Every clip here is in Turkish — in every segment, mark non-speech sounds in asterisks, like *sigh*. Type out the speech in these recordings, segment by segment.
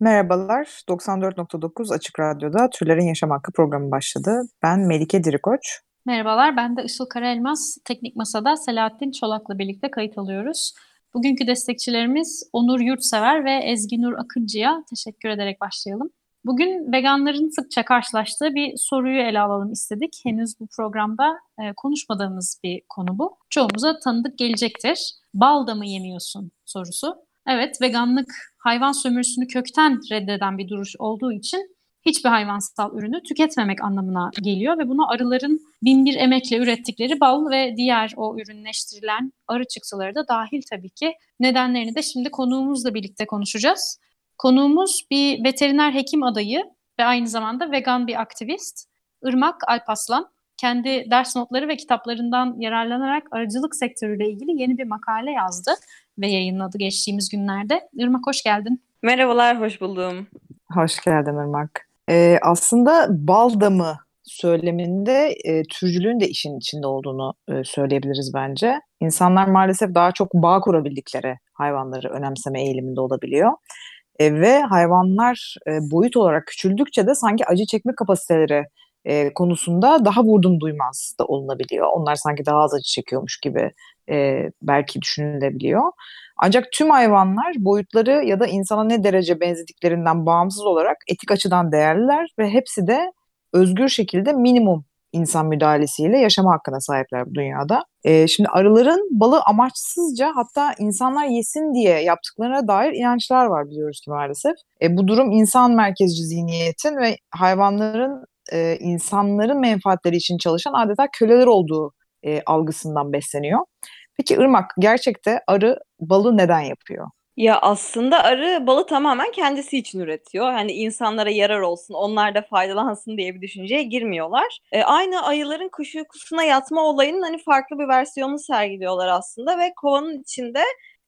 Merhabalar, 94.9 Açık Radyo'da Türlerin Yaşam Hakkı programı başladı. Ben Melike Dirikoç. Merhabalar, ben de Işıl Karaelmaz. Teknik Masa'da Selahattin Çolak'la birlikte kayıt alıyoruz. Bugünkü destekçilerimiz Onur Yurtsever ve Ezgi Nur Akıncı'ya teşekkür ederek başlayalım. Bugün veganların sıkça karşılaştığı bir soruyu ele alalım istedik. Henüz bu programda e, konuşmadığımız bir konu bu. Çoğumuza tanıdık gelecektir. Bal da mı yemiyorsun sorusu. Evet, veganlık hayvan sömürüsünü kökten reddeden bir duruş olduğu için hiçbir hayvansal ürünü tüketmemek anlamına geliyor ve bunu arıların binbir emekle ürettikleri bal ve diğer o ürünleştirilen arı çıktıları da dahil tabii ki. Nedenlerini de şimdi konuğumuzla birlikte konuşacağız. Konuğumuz bir veteriner hekim adayı ve aynı zamanda vegan bir aktivist. Irmak Alpaslan kendi ders notları ve kitaplarından yararlanarak arıcılık sektörüyle ilgili yeni bir makale yazdı ve yayınladı geçtiğimiz günlerde. Irmak hoş geldin. Merhabalar, hoş buldum. Hoş geldin Irmak. Ee, aslında bal damı söyleminde e, türcülüğün de işin içinde olduğunu e, söyleyebiliriz bence. İnsanlar maalesef daha çok bağ kurabildikleri hayvanları önemseme eğiliminde olabiliyor. E, ve hayvanlar e, boyut olarak küçüldükçe de sanki acı çekme kapasiteleri e, konusunda daha vurdum duymaz da olunabiliyor. Onlar sanki daha az acı çekiyormuş gibi e, belki düşünülebiliyor. Ancak tüm hayvanlar boyutları ya da insana ne derece benzediklerinden bağımsız olarak etik açıdan değerliler ve hepsi de özgür şekilde minimum insan müdahalesiyle yaşama hakkına sahipler bu dünyada. Ee, şimdi arıların balı amaçsızca hatta insanlar yesin diye yaptıklarına dair inançlar var biliyoruz ki maalesef. E, bu durum insan merkezci zihniyetin ve hayvanların e, insanların menfaatleri için çalışan adeta köleler olduğu e, algısından besleniyor. Peki Irmak gerçekte arı balı neden yapıyor? Ya aslında arı balı tamamen kendisi için üretiyor. Yani insanlara yarar olsun, onlar da faydalansın diye bir düşünceye girmiyorlar. E, aynı ayıların kuş uykusuna yatma olayının hani farklı bir versiyonunu sergiliyorlar aslında ve kovanın içinde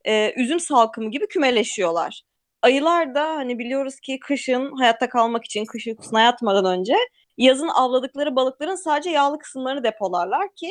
e, üzüm salkımı gibi kümeleşiyorlar. Ayılar da hani biliyoruz ki kışın hayatta kalmak için kış uykusuna yatmadan önce yazın avladıkları balıkların sadece yağlı kısımlarını depolarlar ki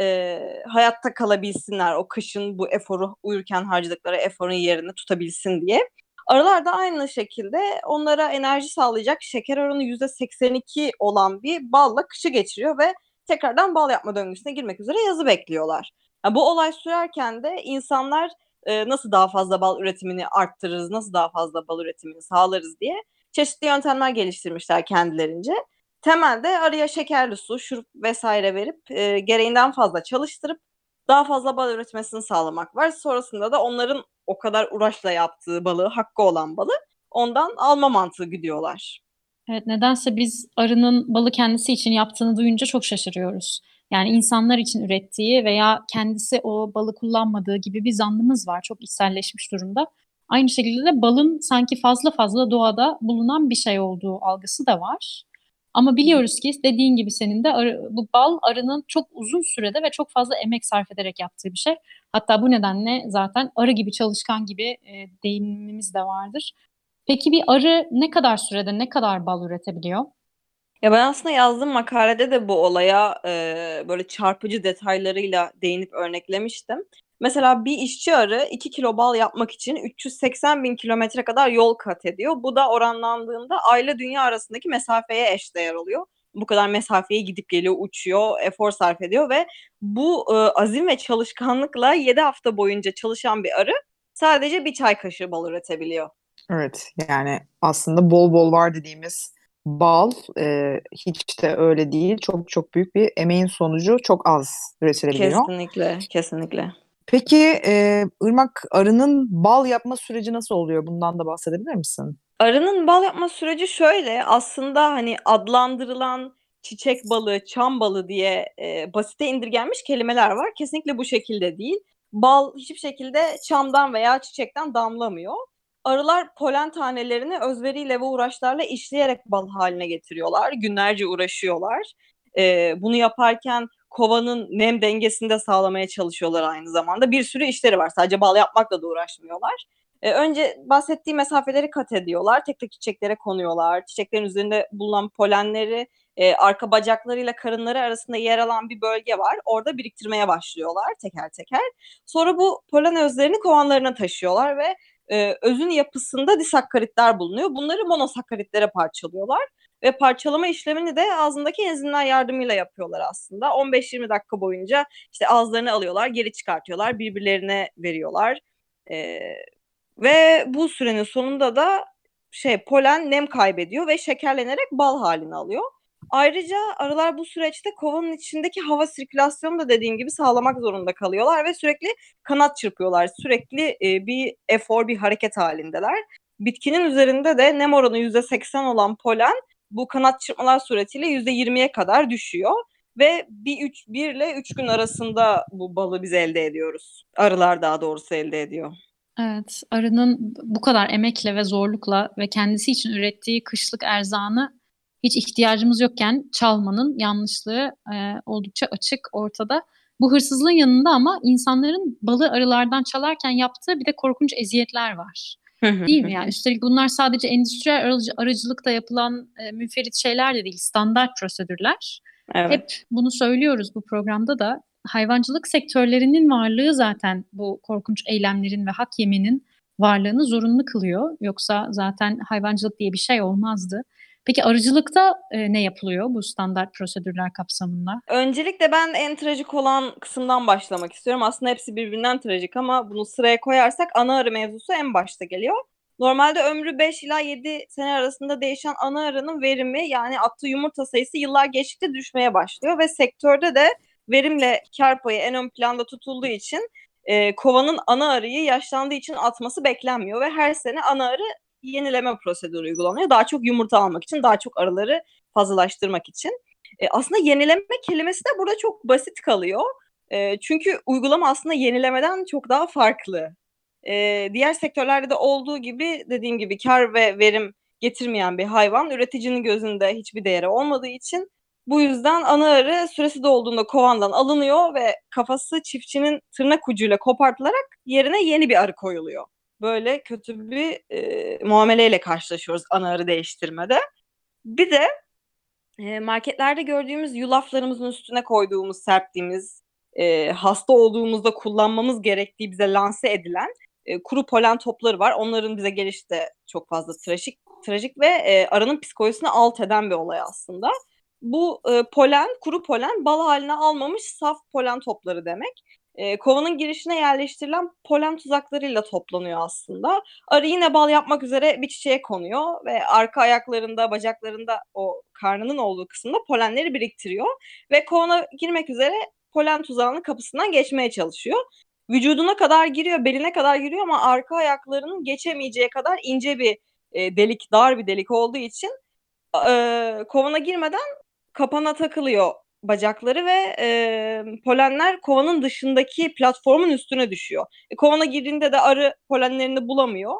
e, hayatta kalabilsinler. O kışın bu eforu uyurken harcadıkları eforun yerini tutabilsin diye. Arılar da aynı şekilde onlara enerji sağlayacak şeker oranı %82 olan bir balla kışı geçiriyor ve tekrardan bal yapma döngüsüne girmek üzere yazı bekliyorlar. Yani bu olay sürerken de insanlar e, nasıl daha fazla bal üretimini arttırırız, nasıl daha fazla bal üretimini sağlarız diye çeşitli yöntemler geliştirmişler kendilerince temelde araya şekerli su, şurup vesaire verip e, gereğinden fazla çalıştırıp daha fazla bal üretmesini sağlamak var. Sonrasında da onların o kadar uğraşla yaptığı balığı, hakkı olan balı ondan alma mantığı gidiyorlar. Evet, nedense biz arının balı kendisi için yaptığını duyunca çok şaşırıyoruz. Yani insanlar için ürettiği veya kendisi o balı kullanmadığı gibi bir zannımız var. Çok içselleşmiş durumda. Aynı şekilde de balın sanki fazla fazla doğada bulunan bir şey olduğu algısı da var. Ama biliyoruz ki dediğin gibi senin de arı, bu bal arının çok uzun sürede ve çok fazla emek sarf ederek yaptığı bir şey. Hatta bu nedenle zaten arı gibi çalışkan gibi e, deyimimiz de vardır. Peki bir arı ne kadar sürede ne kadar bal üretebiliyor? Ya ben aslında yazdığım makalede de bu olaya e, böyle çarpıcı detaylarıyla değinip örneklemiştim. Mesela bir işçi arı 2 kilo bal yapmak için 380 bin kilometre kadar yol kat ediyor. Bu da oranlandığında ayla dünya arasındaki mesafeye eşdeğer oluyor. Bu kadar mesafeyi gidip geliyor, uçuyor, efor sarf ediyor ve bu e, azim ve çalışkanlıkla 7 hafta boyunca çalışan bir arı sadece bir çay kaşığı bal üretebiliyor. Evet yani aslında bol bol var dediğimiz bal e, hiç de öyle değil. Çok çok büyük bir emeğin sonucu çok az üretilebiliyor. Kesinlikle, kesinlikle. Peki e, Irmak arının bal yapma süreci nasıl oluyor? Bundan da bahsedebilir misin? Arının bal yapma süreci şöyle aslında hani adlandırılan çiçek balı, çam balı diye e, basite indirgenmiş kelimeler var. Kesinlikle bu şekilde değil. Bal hiçbir şekilde çamdan veya çiçekten damlamıyor. arılar polen tanelerini özveriyle ve uğraşlarla işleyerek bal haline getiriyorlar. Günlerce uğraşıyorlar. Ee, bunu yaparken kovanın nem dengesini de sağlamaya çalışıyorlar aynı zamanda. Bir sürü işleri var. Sadece bal yapmakla da uğraşmıyorlar. Ee, önce bahsettiğim mesafeleri kat ediyorlar. Tek tek çiçeklere konuyorlar. Çiçeklerin üzerinde bulunan polenleri e, arka bacaklarıyla karınları arasında yer alan bir bölge var. Orada biriktirmeye başlıyorlar teker teker. Sonra bu polen özlerini kovanlarına taşıyorlar ve e, özün yapısında disakkaritler bulunuyor. Bunları monosakkaritlere parçalıyorlar ve parçalama işlemini de ağzındaki enzimler yardımıyla yapıyorlar aslında. 15-20 dakika boyunca işte ağızlarını alıyorlar, geri çıkartıyorlar, birbirlerine veriyorlar. E, ve bu sürenin sonunda da şey polen nem kaybediyor ve şekerlenerek bal halini alıyor. Ayrıca arılar bu süreçte kovanın içindeki hava sirkülasyonu da dediğim gibi sağlamak zorunda kalıyorlar ve sürekli kanat çırpıyorlar. Sürekli e, bir efor, bir hareket halindeler. Bitkinin üzerinde de nem oranı %80 olan polen bu kanat çırpmalar suretiyle %20'ye kadar düşüyor ve bir, üç, bir ile üç gün arasında bu balı biz elde ediyoruz. Arılar daha doğrusu elde ediyor. Evet, arının bu kadar emekle ve zorlukla ve kendisi için ürettiği kışlık erzağını hiç ihtiyacımız yokken çalmanın yanlışlığı e, oldukça açık ortada. Bu hırsızlığın yanında ama insanların balı arılardan çalarken yaptığı bir de korkunç eziyetler var. Değil mi? Yani üstelik bunlar sadece endüstriyel arıcı, arıcılıkta yapılan e, münferit şeyler de değil, standart prosedürler. Evet. Hep bunu söylüyoruz bu programda da. Hayvancılık sektörlerinin varlığı zaten bu korkunç eylemlerin ve hak yemenin varlığını zorunlu kılıyor. Yoksa zaten hayvancılık diye bir şey olmazdı. Peki arıcılıkta e, ne yapılıyor bu standart prosedürler kapsamında? Öncelikle ben en trajik olan kısımdan başlamak istiyorum. Aslında hepsi birbirinden trajik ama bunu sıraya koyarsak ana arı mevzusu en başta geliyor. Normalde ömrü 5 ila 7 sene arasında değişen ana arının verimi yani attığı yumurta sayısı yıllar geçtikçe düşmeye başlıyor ve sektörde de verimle kar payı en ön planda tutulduğu için e, kovanın ana arıyı yaşlandığı için atması beklenmiyor ve her sene ana arı yenileme prosedürü uygulanıyor. Daha çok yumurta almak için, daha çok arıları fazlalaştırmak için. E, aslında yenileme kelimesi de burada çok basit kalıyor. E, çünkü uygulama aslında yenilemeden çok daha farklı. E, diğer sektörlerde de olduğu gibi dediğim gibi kar ve verim getirmeyen bir hayvan üreticinin gözünde hiçbir değeri olmadığı için bu yüzden ana arı süresi dolduğunda kovandan alınıyor ve kafası çiftçinin tırnak ucuyla kopartılarak yerine yeni bir arı koyuluyor böyle kötü bir e, muameleyle karşılaşıyoruz ana arı değiştirmede. Bir de e, marketlerde gördüğümüz yulaflarımızın üstüne koyduğumuz, serptiğimiz, e, hasta olduğumuzda kullanmamız gerektiği bize lanse edilen e, kuru polen topları var. Onların bize gelişi de çok fazla trajik, trajik ve e, arının psikolojisini alt eden bir olay aslında. Bu e, polen, kuru polen bal haline almamış saf polen topları demek e, kovanın girişine yerleştirilen polen tuzaklarıyla toplanıyor aslında. Arı yine bal yapmak üzere bir çiçeğe konuyor ve arka ayaklarında, bacaklarında o karnının olduğu kısımda polenleri biriktiriyor ve kovana girmek üzere polen tuzağının kapısından geçmeye çalışıyor. Vücuduna kadar giriyor, beline kadar giriyor ama arka ayaklarının geçemeyeceği kadar ince bir e, delik, dar bir delik olduğu için e, kovana girmeden kapana takılıyor bacakları ve e, polenler kovanın dışındaki platformun üstüne düşüyor. E, kovana girdiğinde de arı polenlerini bulamıyor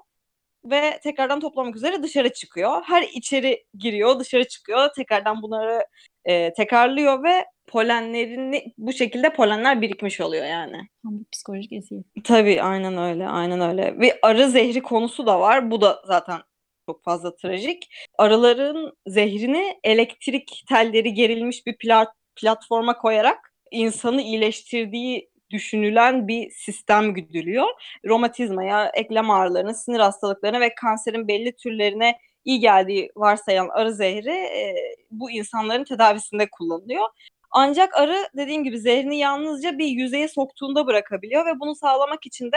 ve tekrardan toplamak üzere dışarı çıkıyor. Her içeri giriyor, dışarı çıkıyor. Tekrardan bunları e, tekrarlıyor ve polenlerini bu şekilde polenler birikmiş oluyor yani. Tam bir psikolojik eziyet. Tabii aynen öyle, aynen öyle. Ve arı zehri konusu da var. Bu da zaten çok fazla trajik. Arıların zehrini elektrik telleri gerilmiş bir plat platforma koyarak insanı iyileştirdiği düşünülen bir sistem güdülüyor. Romatizmaya, eklem ağrılarına, sinir hastalıklarına ve kanserin belli türlerine iyi geldiği varsayan arı zehri e, bu insanların tedavisinde kullanılıyor. Ancak arı dediğim gibi zehrini yalnızca bir yüzeye soktuğunda bırakabiliyor ve bunu sağlamak için de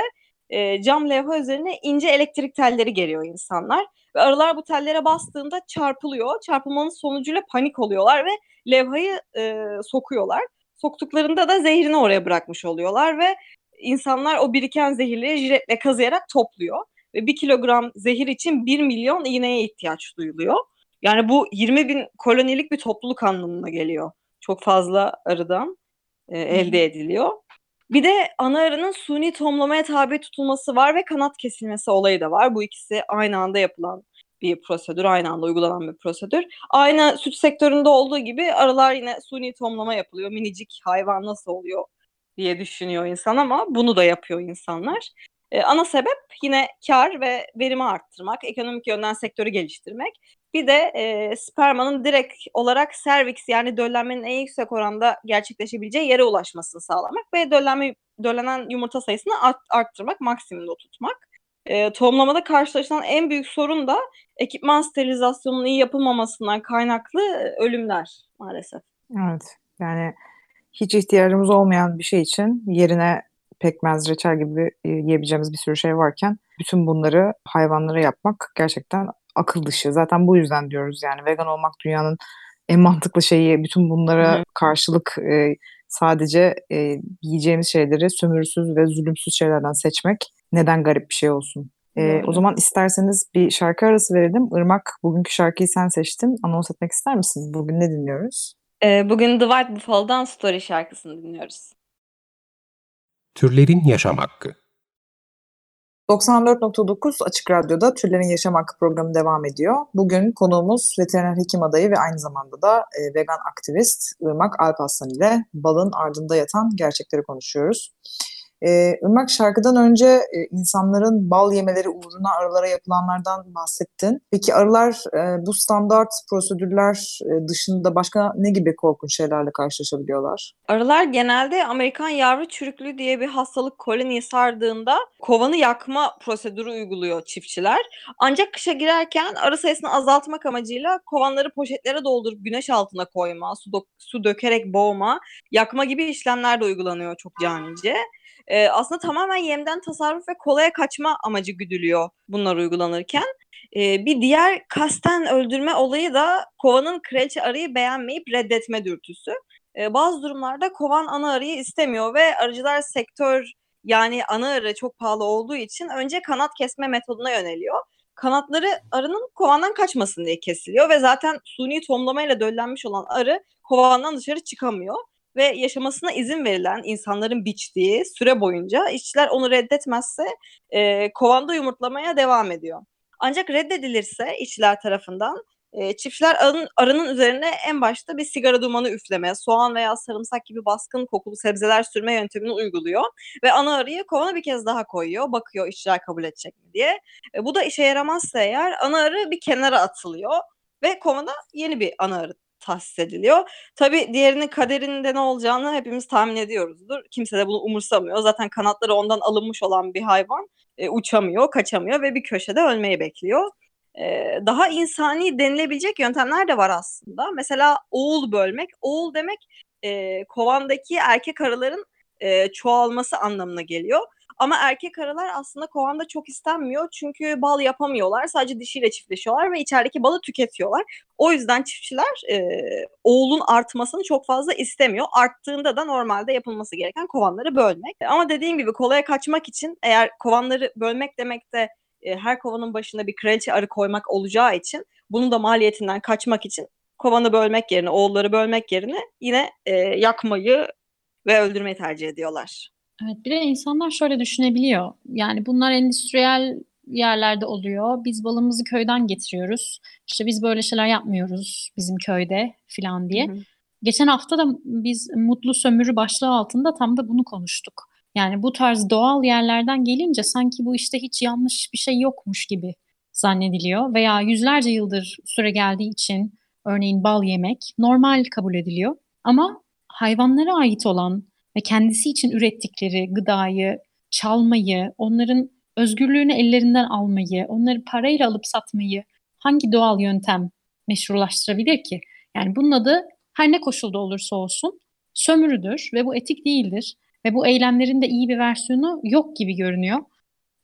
e, cam levha üzerine ince elektrik telleri geriyor insanlar. Ve arılar bu tellere bastığında çarpılıyor. Çarpılmanın sonucuyla panik oluyorlar ve levhayı e, sokuyorlar. Soktuklarında da zehrini oraya bırakmış oluyorlar ve insanlar o biriken zehirleri jiletle kazıyarak topluyor. Ve bir kilogram zehir için bir milyon iğneye ihtiyaç duyuluyor. Yani bu 20 bin kolonilik bir topluluk anlamına geliyor. Çok fazla arıdan e, elde ediliyor. Bir de ana arının suni tohumlamaya tabi tutulması var ve kanat kesilmesi olayı da var. Bu ikisi aynı anda yapılan bir prosedür, aynı anda uygulanan bir prosedür. Aynı süt sektöründe olduğu gibi arılar yine suni tohumlama yapılıyor. Minicik hayvan nasıl oluyor diye düşünüyor insan ama bunu da yapıyor insanlar. Ee, ana sebep yine kar ve verimi arttırmak, ekonomik yönden sektörü geliştirmek. Bir de e, spermanın direkt olarak serviks yani döllenmenin en yüksek oranda gerçekleşebileceği yere ulaşmasını sağlamak ve döllenme, döllenen yumurta sayısını art, arttırmak, maksimumda tutmak. E, tohumlamada karşılaşılan en büyük sorun da ekipman sterilizasyonunun iyi yapılmamasından kaynaklı ölümler maalesef. Evet yani hiç ihtiyacımız olmayan bir şey için yerine pekmez, reçel gibi e, yiyebileceğimiz bir sürü şey varken bütün bunları hayvanlara yapmak gerçekten akıl dışı. Zaten bu yüzden diyoruz yani vegan olmak dünyanın en mantıklı şeyi. Bütün bunlara Hı hı. karşılık e, sadece e, yiyeceğimiz şeyleri sömürüsüz ve zulümsüz şeylerden seçmek neden garip bir şey olsun. E, Doğru. o zaman isterseniz bir şarkı arası verelim. Irmak bugünkü şarkıyı sen seçtin. Anons etmek ister misin? Bugün ne dinliyoruz? E, bugün The White Buffalo'dan Story şarkısını dinliyoruz. Türlerin yaşam hakkı. 94.9 Açık Radyo'da Türlerin Yaşam Hakkı programı devam ediyor. Bugün konuğumuz veteriner hekim adayı ve aynı zamanda da e, vegan aktivist Irmak Alparslan ile balın ardında yatan gerçekleri konuşuyoruz. E, Irmak şarkıdan önce e, insanların bal yemeleri uğruna arılara yapılanlardan bahsettin. Peki arılar e, bu standart prosedürler e, dışında başka ne gibi korkunç şeylerle karşılaşabiliyorlar? Arılar genelde Amerikan yavru çürüklüğü diye bir hastalık koloniyi sardığında kovanı yakma prosedürü uyguluyor çiftçiler. Ancak kışa girerken arı sayısını azaltmak amacıyla kovanları poşetlere doldurup güneş altına koyma, su, su dökerek boğma, yakma gibi işlemler de uygulanıyor çok canice. Ee, aslında tamamen yemden tasarruf ve kolaya kaçma amacı güdülüyor bunlar uygulanırken. Ee, bir diğer kasten öldürme olayı da kovanın kraliçe arıyı beğenmeyip reddetme dürtüsü. Ee, bazı durumlarda kovan ana arıyı istemiyor ve arıcılar sektör yani ana arı çok pahalı olduğu için önce kanat kesme metoduna yöneliyor. Kanatları arının kovandan kaçmasın diye kesiliyor ve zaten suni tohumlamayla döllenmiş olan arı kovandan dışarı çıkamıyor ve yaşamasına izin verilen insanların biçtiği süre boyunca işçiler onu reddetmezse e, kovanda yumurtlamaya devam ediyor. Ancak reddedilirse işçiler tarafından e, çiftçiler arının, arının üzerine en başta bir sigara dumanı üfleme, soğan veya sarımsak gibi baskın kokulu sebzeler sürme yöntemini uyguluyor ve ana arıyı kovana bir kez daha koyuyor, bakıyor işçiler kabul edecek mi diye. E, bu da işe yaramazsa eğer ana arı bir kenara atılıyor ve kovana yeni bir ana arı tahsis ediliyor. Tabii diğerinin kaderinde ne olacağını hepimiz tahmin ediyoruzdur. Kimse de bunu umursamıyor. Zaten kanatları ondan alınmış olan bir hayvan e, uçamıyor, kaçamıyor ve bir köşede ölmeyi bekliyor. E, daha insani denilebilecek yöntemler de var aslında. Mesela oğul bölmek. Oğul demek e, kovandaki erkek arıların e, çoğalması anlamına geliyor. Ama erkek arılar aslında kovanda çok istenmiyor çünkü bal yapamıyorlar. Sadece dişiyle çiftleşiyorlar ve içerideki balı tüketiyorlar. O yüzden çiftçiler e, oğulun artmasını çok fazla istemiyor. Arttığında da normalde yapılması gereken kovanları bölmek. Ama dediğim gibi kolaya kaçmak için eğer kovanları bölmek demek de e, her kovanın başına bir kraliçe arı koymak olacağı için bunun da maliyetinden kaçmak için kovanı bölmek yerine, oğulları bölmek yerine yine e, yakmayı ve öldürmeyi tercih ediyorlar. Evet, bir de insanlar şöyle düşünebiliyor. Yani bunlar endüstriyel yerlerde oluyor. Biz balımızı köyden getiriyoruz. İşte biz böyle şeyler yapmıyoruz bizim köyde falan diye. Hı hı. Geçen hafta da biz mutlu sömürü başlığı altında tam da bunu konuştuk. Yani bu tarz doğal yerlerden gelince sanki bu işte hiç yanlış bir şey yokmuş gibi zannediliyor veya yüzlerce yıldır süre geldiği için örneğin bal yemek normal kabul ediliyor. Ama hayvanlara ait olan ve kendisi için ürettikleri gıdayı çalmayı, onların özgürlüğünü ellerinden almayı, onları parayla alıp satmayı hangi doğal yöntem meşrulaştırabilir ki? Yani bunun adı her ne koşulda olursa olsun sömürüdür ve bu etik değildir. Ve bu eylemlerin de iyi bir versiyonu yok gibi görünüyor.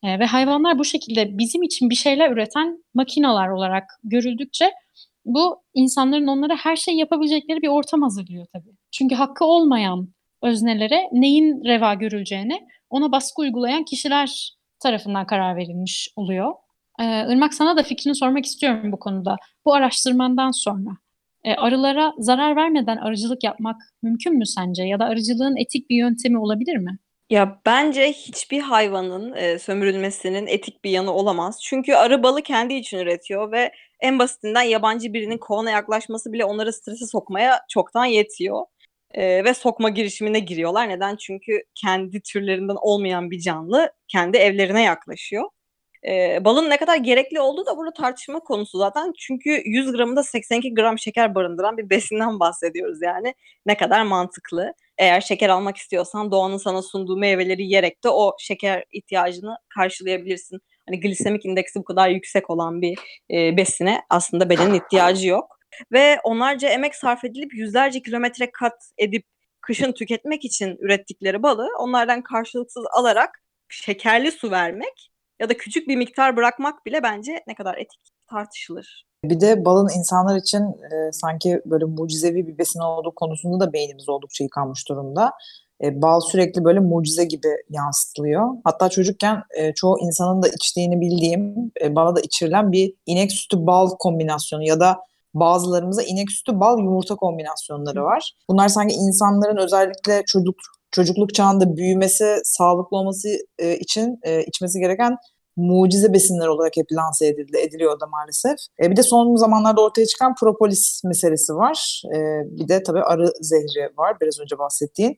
E, ve hayvanlar bu şekilde bizim için bir şeyler üreten makinalar olarak görüldükçe bu insanların onlara her şey yapabilecekleri bir ortam hazırlıyor tabii. Çünkü hakkı olmayan öznelere neyin reva görüleceğine ona baskı uygulayan kişiler tarafından karar verilmiş oluyor. Ee, Irmak sana da fikrini sormak istiyorum bu konuda. Bu araştırmandan sonra e, arılara zarar vermeden arıcılık yapmak mümkün mü sence? Ya da arıcılığın etik bir yöntemi olabilir mi? Ya bence hiçbir hayvanın e, sömürülmesinin etik bir yanı olamaz. Çünkü arı balı kendi için üretiyor ve en basitinden yabancı birinin kovana yaklaşması bile onları strese sokmaya çoktan yetiyor. E, ve sokma girişimine giriyorlar. Neden? Çünkü kendi türlerinden olmayan bir canlı kendi evlerine yaklaşıyor. E, balın ne kadar gerekli olduğu da burada tartışma konusu zaten. Çünkü 100 gramında 82 gram şeker barındıran bir besinden bahsediyoruz yani. Ne kadar mantıklı. Eğer şeker almak istiyorsan doğanın sana sunduğu meyveleri yiyerek de o şeker ihtiyacını karşılayabilirsin. Hani glisemik indeksi bu kadar yüksek olan bir e, besine aslında bedenin ihtiyacı yok. Ve onlarca emek sarf edilip yüzlerce kilometre kat edip kışın tüketmek için ürettikleri balı onlardan karşılıksız alarak şekerli su vermek ya da küçük bir miktar bırakmak bile bence ne kadar etik tartışılır. Bir de balın insanlar için e, sanki böyle mucizevi bir besin olduğu konusunda da beynimiz oldukça yıkanmış durumda. E, bal sürekli böyle mucize gibi yansıtılıyor. Hatta çocukken e, çoğu insanın da içtiğini bildiğim e, bala da içirilen bir inek sütü bal kombinasyonu ya da bazılarımızda inek sütü bal yumurta kombinasyonları var. Bunlar sanki insanların özellikle çocuk çocukluk çağında büyümesi, sağlıklı olması e, için e, içmesi gereken mucize besinler olarak hep lanse edildi, ediliyor da maalesef. E, bir de son zamanlarda ortaya çıkan propolis meselesi var. E, bir de tabii arı zehri var biraz önce bahsettiğin.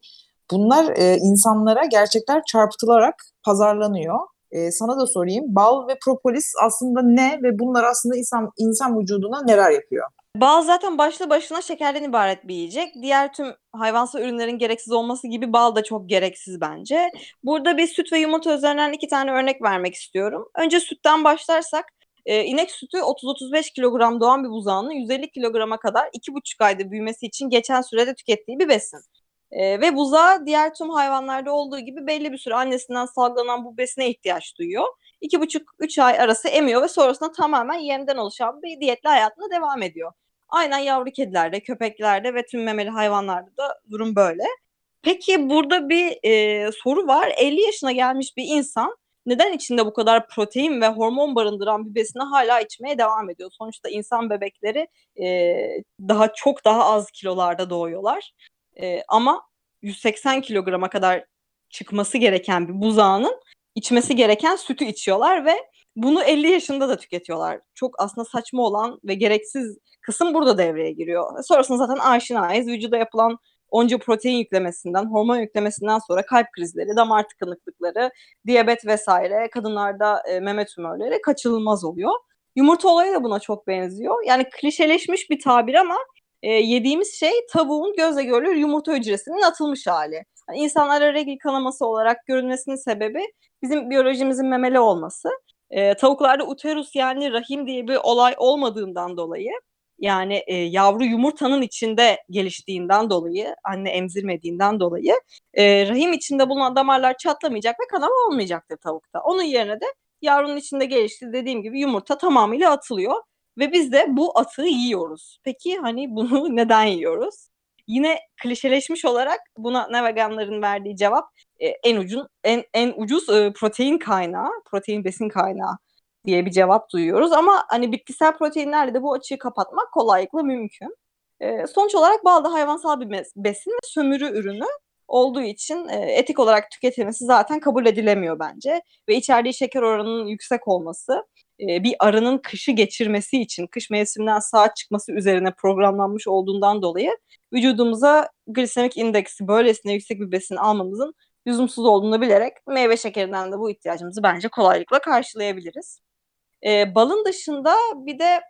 Bunlar e, insanlara gerçekler çarpıtılarak pazarlanıyor. E, sana da sorayım. Bal ve propolis aslında ne ve bunlar aslında insan insan vücuduna neler yapıyor? Bal zaten başlı başına şekerden ibaret bir yiyecek. Diğer tüm hayvansal ürünlerin gereksiz olması gibi bal da çok gereksiz bence. Burada bir süt ve yumurta üzerinden iki tane örnek vermek istiyorum. Önce sütten başlarsak e, inek sütü 30-35 kilogram doğan bir buzağının 150 kilograma kadar 2,5 ayda büyümesi için geçen sürede tükettiği bir besin. E, ve buzağı diğer tüm hayvanlarda olduğu gibi belli bir süre annesinden salgılanan bu besine ihtiyaç duyuyor. 2,5-3 ay arası emiyor ve sonrasında tamamen yemden oluşan bir diyetli hayatına devam ediyor. Aynen yavru kedilerde, köpeklerde ve tüm memeli hayvanlarda da durum böyle. Peki burada bir e, soru var. 50 yaşına gelmiş bir insan neden içinde bu kadar protein ve hormon barındıran bir besini hala içmeye devam ediyor? Sonuçta insan bebekleri e, daha çok daha az kilolarda doğuyorlar. E, ama 180 kilograma kadar çıkması gereken bir buzağının içmesi gereken sütü içiyorlar ve bunu 50 yaşında da tüketiyorlar. Çok aslında saçma olan ve gereksiz kısım burada devreye giriyor. Sonrasında zaten aşinayız. Vücuda yapılan onca protein yüklemesinden, hormon yüklemesinden sonra kalp krizleri, damar tıkanıklıkları, diyabet vesaire, kadınlarda e, meme tümörleri kaçınılmaz oluyor. Yumurta olayı da buna çok benziyor. Yani klişeleşmiş bir tabir ama e, yediğimiz şey tavuğun gözle görülür yumurta hücresinin atılmış hali. Yani insanlara regl kanaması olarak görünmesinin sebebi bizim biyolojimizin memeli olması. E, tavuklarda uterus yani rahim diye bir olay olmadığından dolayı yani e, yavru yumurtanın içinde geliştiğinden dolayı, anne emzirmediğinden dolayı e, rahim içinde bulunan damarlar çatlamayacak ve kanama olmayacaktır tavukta. Onun yerine de yavrunun içinde gelişti dediğim gibi yumurta tamamıyla atılıyor ve biz de bu atığı yiyoruz. Peki hani bunu *laughs* neden yiyoruz? Yine klişeleşmiş olarak buna ne veganların verdiği cevap e, en ucun en en ucuz e, protein kaynağı, protein besin kaynağı diye bir cevap duyuyoruz. Ama hani bitkisel proteinlerle de bu açığı kapatmak kolaylıkla mümkün. E, sonuç olarak bal da hayvansal bir besin ve sömürü ürünü olduğu için e, etik olarak tüketilmesi zaten kabul edilemiyor bence. Ve içerdiği şeker oranının yüksek olması e, bir arının kışı geçirmesi için kış mevsiminden saat çıkması üzerine programlanmış olduğundan dolayı vücudumuza glisemik indeksi böylesine yüksek bir besin almamızın lüzumsuz olduğunu bilerek meyve şekerinden de bu ihtiyacımızı bence kolaylıkla karşılayabiliriz. E, balın dışında bir de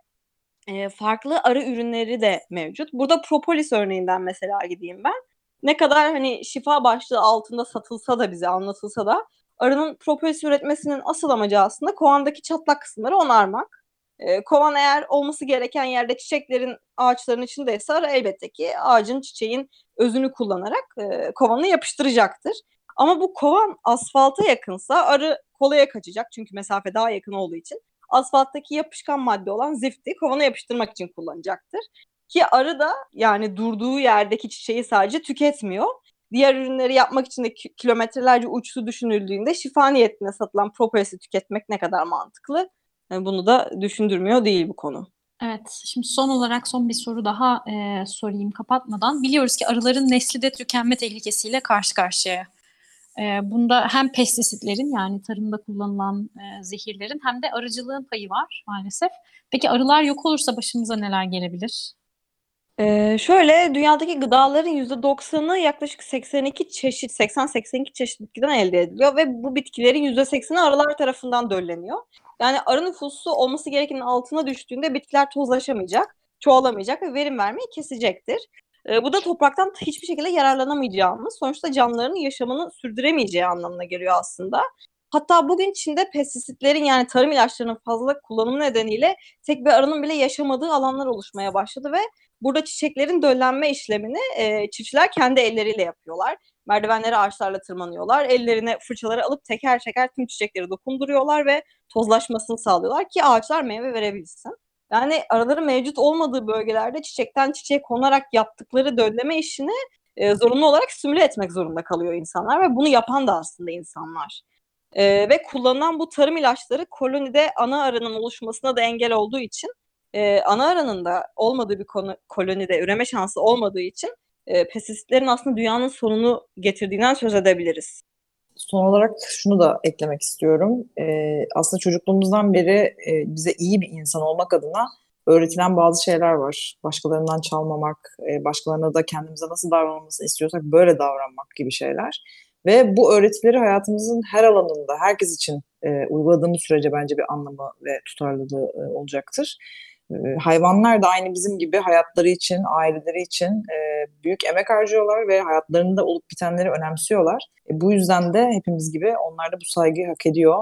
e, farklı arı ürünleri de mevcut. Burada propolis örneğinden mesela gideyim ben. Ne kadar hani şifa başlığı altında satılsa da bize anlatılsa da arının propolis üretmesinin asıl amacı aslında kovandaki çatlak kısımları onarmak. E, kovan eğer olması gereken yerde çiçeklerin ağaçların içindeyse arı elbette ki ağacın çiçeğin özünü kullanarak e, kovanı yapıştıracaktır. Ama bu kovan asfalta yakınsa arı kolaya kaçacak çünkü mesafe daha yakın olduğu için asfalttaki yapışkan madde olan zifti kovana yapıştırmak için kullanacaktır. Ki arı da yani durduğu yerdeki çiçeği sadece tüketmiyor. Diğer ürünleri yapmak için de kilometrelerce uçtu düşünüldüğünde şifa niyetine satılan propolisi tüketmek ne kadar mantıklı? Yani bunu da düşündürmüyor değil bu konu. Evet, şimdi son olarak son bir soru daha e, sorayım kapatmadan. Biliyoruz ki arıların nesli de tükenme tehlikesiyle karşı karşıya. E, bunda hem pestisitlerin yani tarımda kullanılan e, zehirlerin hem de arıcılığın payı var maalesef. Peki arılar yok olursa başımıza neler gelebilir? Ee, şöyle dünyadaki gıdaların %90'ı yaklaşık 82 çeşit, 80-82 çeşit bitkiden elde ediliyor ve bu bitkilerin %80'i arılar tarafından dölleniyor. Yani arı nüfusu olması gerekenin altına düştüğünde bitkiler tozlaşamayacak, çoğalamayacak ve verim vermeyi kesecektir. Ee, bu da topraktan hiçbir şekilde yararlanamayacağımız, sonuçta canlıların yaşamını sürdüremeyeceği anlamına geliyor aslında. Hatta bugün Çin'de pestisitlerin yani tarım ilaçlarının fazla kullanımı nedeniyle tek bir arının bile yaşamadığı alanlar oluşmaya başladı ve burada çiçeklerin döllenme işlemini e, çiftçiler kendi elleriyle yapıyorlar. Merdivenleri ağaçlarla tırmanıyorlar. Ellerine fırçaları alıp teker teker tüm çiçekleri dokunduruyorlar ve tozlaşmasını sağlıyorlar ki ağaçlar meyve verebilsin. Yani araların mevcut olmadığı bölgelerde çiçekten çiçeğe konarak yaptıkları dölleme işini e, zorunlu olarak simüle etmek zorunda kalıyor insanlar ve bunu yapan da aslında insanlar. E, ve kullanılan bu tarım ilaçları kolonide ana arının oluşmasına da engel olduğu için e, ana arının da olmadığı bir konu, kolonide üreme şansı olmadığı için e, pestisitlerin aslında dünyanın sonunu getirdiğinden söz edebiliriz. Son olarak şunu da eklemek istiyorum. Ee, aslında çocukluğumuzdan beri e, bize iyi bir insan olmak adına öğretilen bazı şeyler var. Başkalarından çalmamak, e, başkalarına da kendimize nasıl davranmamızı istiyorsak böyle davranmak gibi şeyler. Ve bu öğretileri hayatımızın her alanında, herkes için e, uyguladığımız sürece bence bir anlamı ve tutarlılığı e, olacaktır. Hayvanlar da aynı bizim gibi hayatları için, aileleri için büyük emek harcıyorlar ve hayatlarında olup bitenleri önemsiyorlar. E, bu yüzden de hepimiz gibi onlar da bu saygıyı hak ediyor.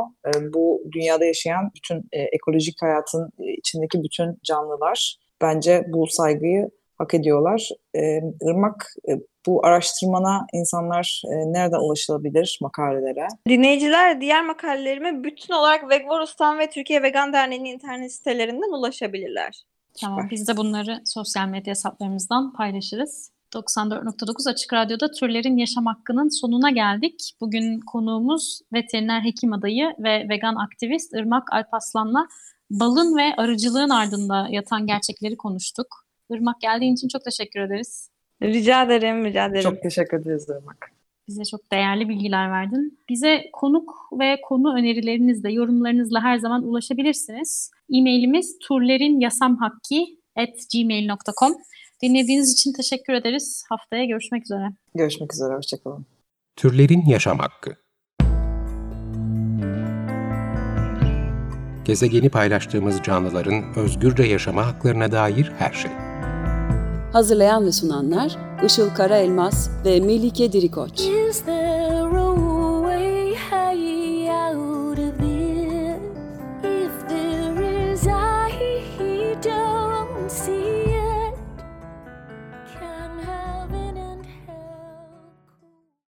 Bu dünyada yaşayan bütün e, ekolojik hayatın e, içindeki bütün canlılar bence bu saygıyı hak ediyorlar. Irmak, bu araştırmana insanlar e, nereden ulaşılabilir makalelere? Dinleyiciler diğer makalelerime bütün olarak Vegvorus'tan ve Türkiye Vegan Derneği'nin internet sitelerinden ulaşabilirler. Tamam, Süper. biz de bunları sosyal medya hesaplarımızdan paylaşırız. 94.9 Açık Radyo'da Türlerin Yaşam Hakkı'nın sonuna geldik. Bugün konuğumuz veteriner hekim adayı ve vegan aktivist Irmak Alpaslan'la balın ve arıcılığın ardında yatan gerçekleri konuştuk. Irmak geldiğin için çok teşekkür ederiz. Rica ederim, rica ederim. Çok teşekkür ederiz Irmak. Bize çok değerli bilgiler verdin. Bize konuk ve konu önerilerinizle, yorumlarınızla her zaman ulaşabilirsiniz. E-mailimiz turlerinyasamhakki.gmail.com Dinlediğiniz için teşekkür ederiz. Haftaya görüşmek üzere. Görüşmek üzere, hoşçakalın. Türlerin Yaşam Hakkı Gezegeni paylaştığımız canlıların özgürce yaşama haklarına dair her şey. Hazırlayan ve sunanlar Işıl Karaelmaz ve Melike Dirikoç. Is there